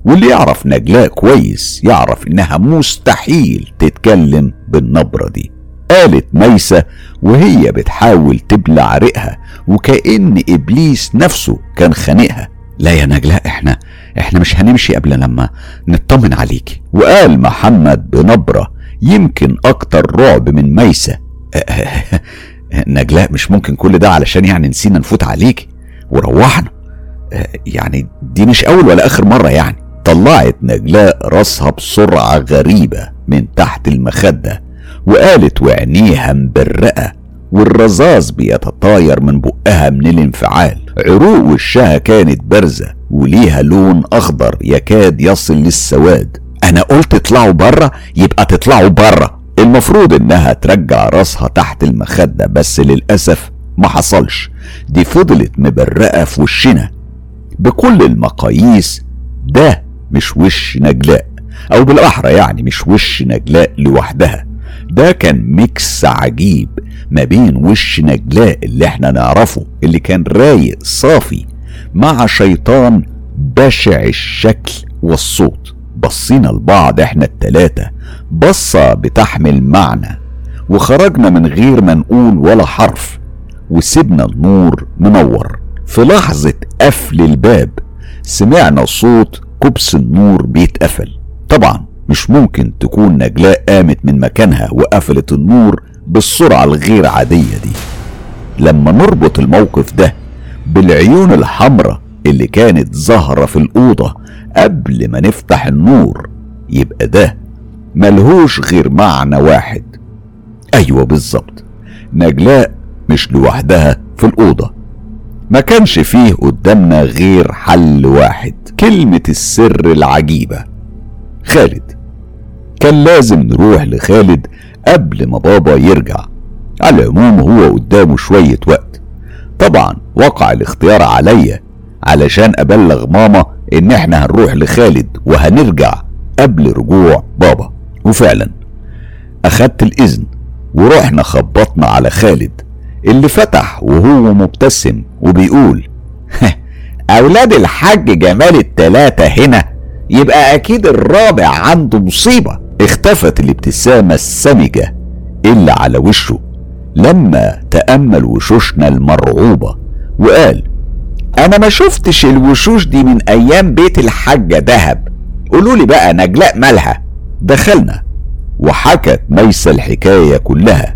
واللي يعرف نجلاء كويس يعرف إنها مستحيل تتكلم بالنبرة دي. قالت ميسة وهي بتحاول تبلع ريقها وكأن إبليس نفسه كان خانقها. لا يا نجلاء إحنا إحنا مش هنمشي قبل لما نطمن عليكي وقال محمد بنبرة يمكن أكتر رعب من ميسة نجلاء مش ممكن كل ده علشان يعني نسينا نفوت عليكي وروحنا. يعني دي مش أول ولا آخر مرة يعني. طلعت نجلاء راسها بسرعة غريبة من تحت المخدة. وقالت وعينيها مبرقة والرذاذ بيتطاير من بقها من الانفعال. عروق وشها كانت بارزة وليها لون أخضر يكاد يصل للسواد. أنا قلت اطلعوا بره يبقى تطلعوا بره المفروض إنها ترجع راسها تحت المخدة بس للأسف ما حصلش. دي فضلت مبرقة في وشنا. بكل المقاييس ده مش وش نجلاء أو بالأحرى يعني مش وش نجلاء لوحدها. ده كان ميكس عجيب ما بين وش نجلاء اللي إحنا نعرفه اللي كان رايق صافي مع شيطان بشع الشكل والصوت. بصينا لبعض إحنا التلاتة بصة بتحمل معنى. وخرجنا من غير ما نقول ولا حرف وسيبنا النور منور. في لحظة قفل الباب سمعنا صوت كبس النور بيتقفل. طبعا مش ممكن تكون نجلاء قامت من مكانها وقفلت النور بالسرعة الغير عادية دي. لما نربط الموقف ده بالعيون الحمراء اللي كانت ظاهرة في الأوضة قبل ما نفتح النور يبقى ده ملهوش غير معنى واحد. أيوة بالظبط. نجلاء مش لوحدها في الأوضة. ما كانش فيه قدامنا غير حل واحد كلمة السر العجيبة. خالد كان لازم نروح لخالد قبل ما بابا يرجع. على العموم هو قدامه شوية وقت. طبعا وقع الاختيار عليا علشان أبلغ ماما إن إحنا هنروح لخالد وهنرجع قبل رجوع بابا. وفعلا أخدت الإذن ورحنا خبطنا على خالد اللي فتح وهو مبتسم وبيقول أولاد الحاج جمال التلاتة هنا يبقى أكيد الرابع عنده مصيبة. اختفت الابتسامة السمجة اللي على وشه لما تأمل وشوشنا المرعوبة وقال أنا ما شفتش الوشوش دي من أيام بيت الحاجة دهب. قولوا لي بقى نجلاء مالها. دخلنا وحكت ميسة الحكاية كلها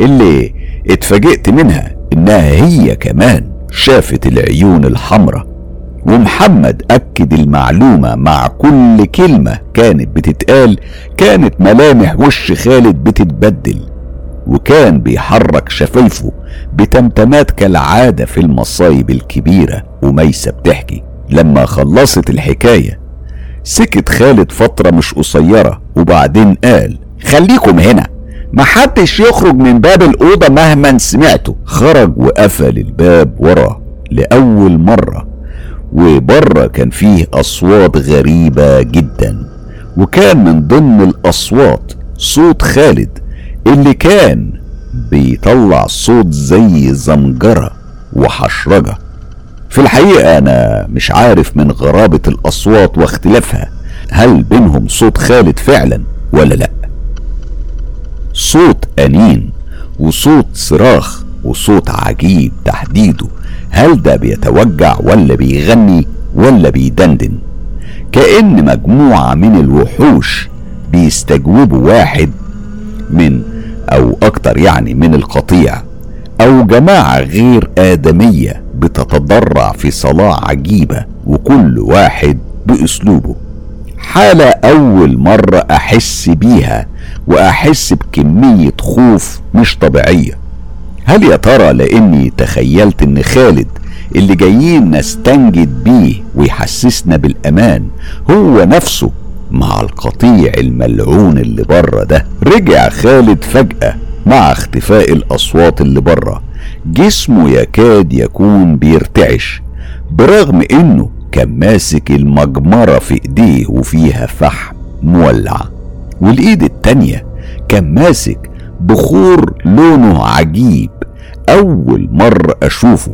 اللي اتفاجئت منها إنها هي كمان شافت العيون الحمراء ومحمد أكد المعلومة مع كل كلمة كانت بتتقال كانت ملامح وش خالد بتتبدل وكان بيحرك شفايفه بتمتمات كالعادة في المصايب الكبيرة. وميسة بتحكي لما خلصت الحكاية سكت خالد فترة مش قصيرة وبعدين قال خليكم هنا محدش يخرج من باب الأوضة مهما سمعته خرج وقفل الباب وراه لأول مرة. وبره كان فيه أصوات غريبة جدا. وكان من ضمن الأصوات صوت خالد اللي كان بيطلع صوت زي زمجرة وحشرجة. في الحقيقة أنا مش عارف من غرابة الأصوات واختلافها هل بينهم صوت خالد فعلا ولا لأ. صوت أنين وصوت صراخ وصوت عجيب تحديده. هل ده بيتوجع ولا بيغني ولا بيدندن؟ كأن مجموعة من الوحوش بيستجوبوا واحد من أو أكتر يعني من القطيع أو جماعة غير آدمية بتتضرع في صلاة عجيبة وكل واحد بأسلوبه. حالة أول مرة أحس بيها وأحس بكمية خوف مش طبيعية. هل يا ترى لإني تخيلت إن خالد اللي جايين نستنجد بيه ويحسسنا بالأمان هو نفسه مع القطيع الملعون اللي بره ده؟ رجع خالد فجأة مع اختفاء الأصوات اللي بره. جسمه يكاد يكون بيرتعش برغم إنه كان ماسك المجمرة في إيديه وفيها فحم مولع. والإيد التانية كان ماسك بخور لونه عجيب أول مرة أشوفه.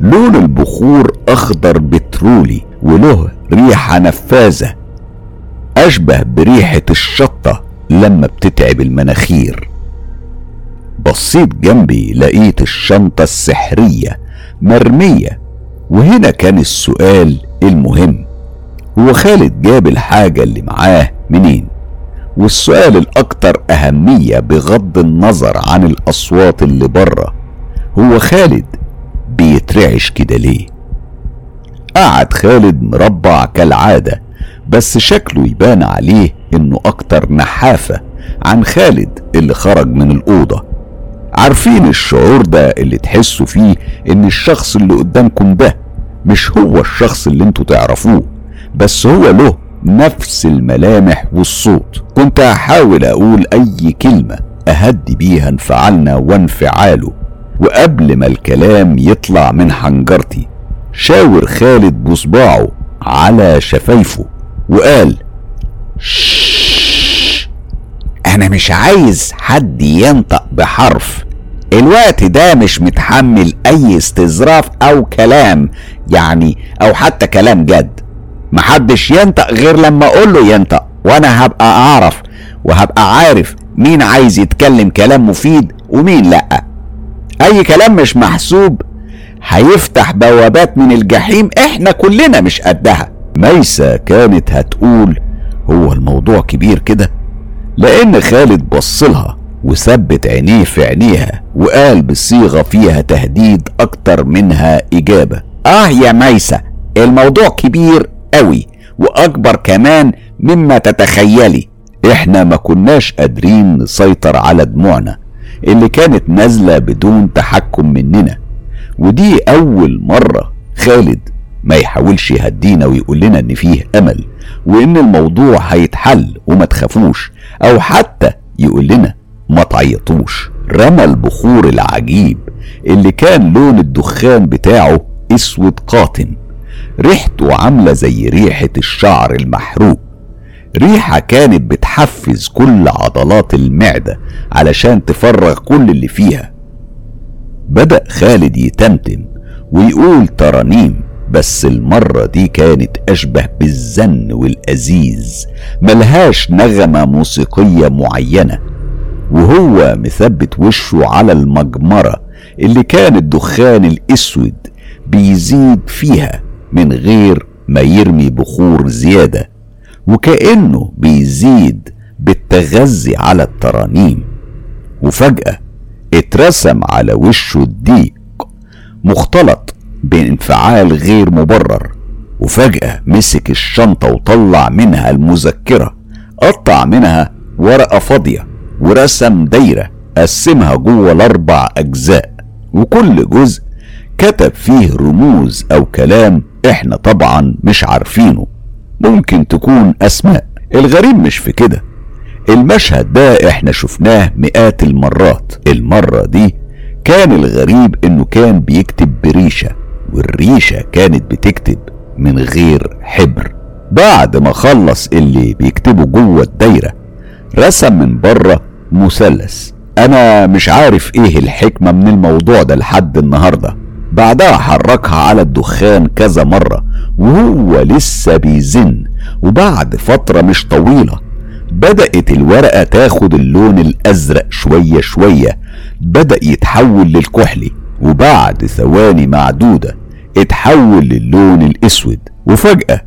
لون البخور أخضر بترولي وله ريحة نفاذة أشبه بريحة الشطة لما بتتعب المناخير. بصيت جنبي لقيت الشنطة السحرية مرمية وهنا كان السؤال المهم. هو خالد جاب الحاجة اللي معاه منين؟ والسؤال الأكثر أهمية بغض النظر عن الأصوات اللي بره. هو خالد بيترعش كده ليه؟ قعد خالد مربع كالعادة بس شكله يبان عليه إنه أكتر نحافة عن خالد اللي خرج من الأوضة. عارفين الشعور ده اللي تحسوا فيه إن الشخص اللي قدامكم ده مش هو الشخص اللي أنتوا تعرفوه بس هو له نفس الملامح والصوت. كنت هحاول أقول أي كلمة أهدي بيها انفعالنا وانفعاله. وقبل ما الكلام يطلع من حنجرتي شاور خالد بصباعه على شفايفه وقال أنا مش عايز حد ينطق بحرف. الوقت ده مش متحمل أي استظراف أو كلام يعني أو حتى كلام جد. محدش ينطق غير لما أقول له ينطق وأنا هبقى أعرف وهبقى عارف مين عايز يتكلم كلام مفيد ومين لأ. أي كلام مش محسوب. هيفتح بوابات من الجحيم إحنا كلنا مش قدها. ميسة كانت هتقول هو الموضوع كبير كده لأن خالد بصلها وثبت عينيه في عينيها وقال بصيغة فيها تهديد أكتر منها إجابة. آه يا ميسة الموضوع كبير قوي وأكبر كمان مما تتخيلي. إحنا ما كناش قادرين نسيطر على دموعنا. اللي كانت نازلة بدون تحكم مننا. ودي أول مرة خالد ما يحاولش يهدينا ويقول لنا إن فيه أمل وإن الموضوع هيتحل وما تخافوش أو حتى يقول لنا ما تعيطوش. رمى البخور العجيب اللي كان لون الدخان بتاعه أسود قاتم ريحته عاملة زي ريحة الشعر المحروق. ريحة كانت بتحفز كل عضلات المعدة علشان تفرغ كل اللي فيها. بدأ خالد يتمتم ويقول ترانيم بس المرة دي كانت أشبه بالزن والأزيز ملهاش نغمة موسيقية معينة. وهو مثبت وشه على المجمرة اللي كان الدخان الأسود بيزيد فيها من غير ما يرمي بخور زيادة. وكأنه بيزيد بالتغذي على الترانيم. وفجأة اترسم على وشه الضيق مختلط بانفعال غير مبرر. وفجأة مسك الشنطة وطلع منها المذكرة قطع منها ورقة فاضية ورسم دايرة قسمها جوه الأربع أجزاء. وكل جزء كتب فيه رموز أو كلام إحنا طبعا مش عارفينه. ممكن تكون أسماء. الغريب مش في كده. المشهد ده إحنا شفناه مئات المرات. المرة دي كان الغريب إنه كان بيكتب بريشة والريشة كانت بتكتب من غير حبر. بعد ما خلص اللي بيكتبه جوه الدايرة رسم من بره مثلث. أنا مش عارف إيه الحكمة من الموضوع ده لحد النهاردة. بعدها حركها على الدخان كذا مرة. وهو لسه بيزن. وبعد فترة مش طويلة بدأت الورقة تاخد اللون الأزرق شوية شوية بدأ يتحول للكحلي وبعد ثواني معدودة اتحول للون الأسود. وفجأة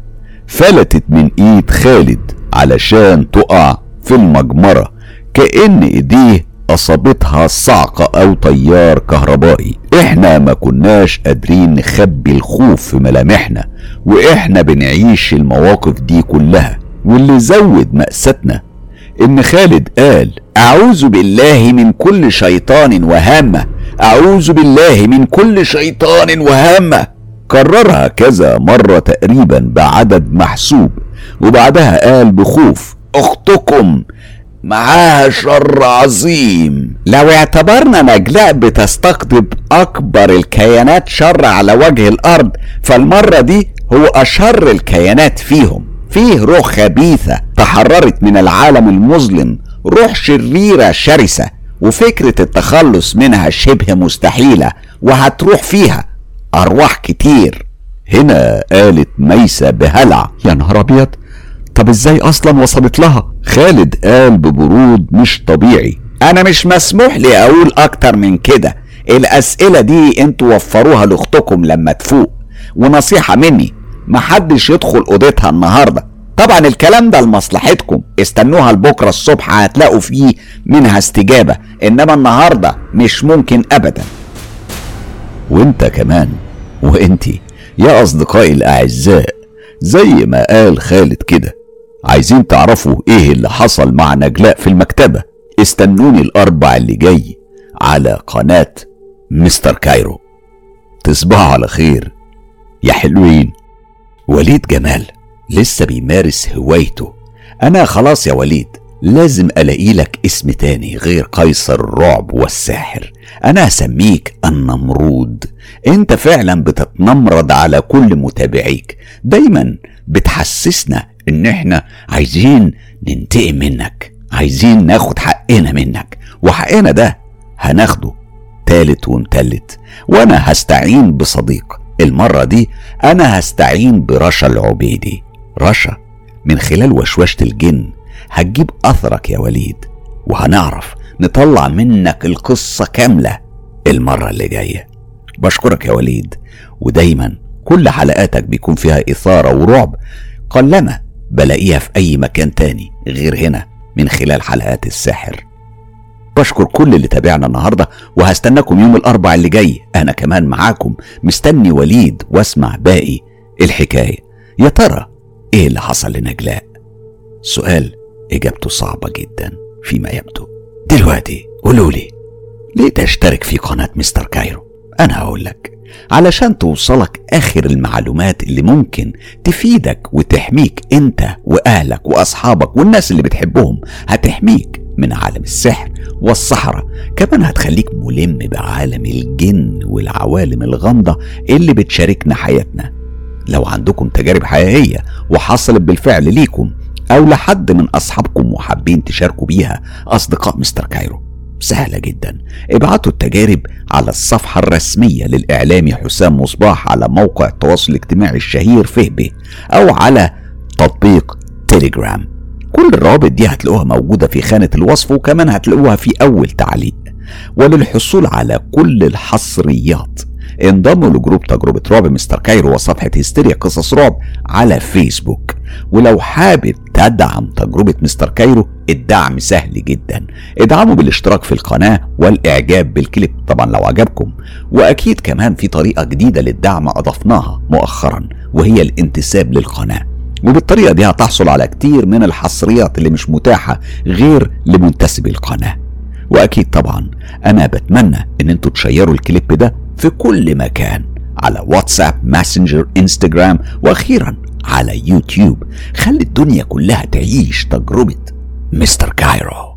فلتت من إيد خالد علشان تقع في المجمرة كأن إيديه أصابتها صعقة أو تيار كهربائي. إحنا ما كناش قادرين نخبي الخوف في ملامحنا وإحنا بنعيش المواقف دي كلها. واللي زود مأساتنا إن خالد قال أعوذ بالله من كل شيطان وهامة. أعوذ بالله من كل شيطان وهامة. كررها كذا مرة تقريبا بعدد محسوب وبعدها قال بخوف أختكم معاها شر عظيم لو اعتبرنا نجلاء بتستقطب أكبر الكيانات شر على وجه الأرض فالمرة دي هو أشر الكيانات فيهم. فيه روح خبيثة تحررت من العالم المظلم روح شريرة شرسة وفكرة التخلص منها شبه مستحيلة وهتروح فيها أرواح كتير. هنا قالت ميسة بهلع. يا نهار أبيض! طب إزاي أصلا وصلت لها؟ خالد قال ببرود مش طبيعي. أنا مش مسموح لي أقول أكتر من كده. الاسئلة دي أنتوا وفروها لاختكم لما تفوق. ونصيحة مني محدش يدخل أوضتها النهارده. طبعا الكلام ده لمصلحتكم. استنوها لبكرة الصبح هتلاقوا فيه منها استجابة. إنما النهارده مش ممكن ابدا. وإنت كمان. وإنتي يا أصدقائي الأعزاء زي ما قال خالد كده. عايزين تعرفوا إيه اللي حصل مع نجلاء في المكتبة؟ استنوني الأربع اللي جاي على قناة مستر كايرو. تصبحوا على خير يا حلوين. وليد جمال لسه بيمارس هوايته. أنا خلاص يا وليد. لازم ألاقي لك اسم تاني غير قيصر الرعب والساحر. أنا هسميك النمرود. أنت فعلا بتتنمرد على كل متابعيك. دايما بتحسسنا إن إحنا عايزين ننتقم منك عايزين ناخد حقنا منك. وحقنا ده هناخده تالت ومتلت وأنا هستعين بصديق. المرة دي أنا هستعين برشا العبيدي. رشا من خلال وشوشة الجن. هتجيب أثرك يا وليد وهنعرف نطلع منك القصة كاملة المرة اللي جاية. بشكرك يا وليد ودايما كل حلقاتك بيكون فيها إثارة ورعب قلما بلاقيها في أي مكان تاني غير هنا من خلال حلقات الساحر. بشكر كل اللي تابعنا النهاردة وهستناكم يوم الأربع اللي جاي. أنا كمان معاكم مستني وليد واسمع باقي الحكاية. يا ترى إيه اللي حصل لنجلاء؟ سؤال إجابته صعبة جدا فيما يبدو. دلوقتي قولولي ليه تشترك في قناة مستر كايرو؟ أنا هقول لك علشان توصلك آخر المعلومات اللي ممكن تفيدك وتحميك أنت وأهلك وأصحابك والناس اللي بتحبهم هتحميك من عالم السحر والسحرة كمان هتخليك ملم بعالم الجن والعوالم الغامضة اللي بتشاركنا حياتنا. لو عندكم تجارب حقيقية وحصلت بالفعل ليكم أو لحد من أصحابكم وحابين تشاركوا بيها أصدقاء مستر كايرو. سهلة جدا. ابعتوا التجارب على الصفحة الرسمية للإعلامي حسام مصباح على موقع التواصل الاجتماعي الشهير فيسبوك أو على تطبيق تيليجرام. كل الروابط دي هتلاقوها موجودة في خانة الوصف وكمان هتلاقوها في أول تعليق. وللحصول على كل الحصريات انضموا ل group تجربة رعب مستر كايرو وصفحة هستيريا قصص رعب على فيسبوك. ولو حابب تدعم تجربة مستر كايرو الدعم سهل جدا. ادعموا بالاشتراك في القناة والإعجاب بالكليب طبعا لو عجبكم وأكيد كمان في طريقة جديدة للدعم أضفناها مؤخرا وهي الانتساب للقناة. وبالطريقة دي هتحصل على كتير من الحصريات اللي مش متاحة غير لمنتسبي القناة. وأكيد طبعا أنا بتمنى إن أنتوا تشيروا الكليب ده في كل مكان على واتساب ماسنجر انستجرام وأخيرا على يوتيوب. خلي الدنيا كلها تعيش تجربة مستر كايرو.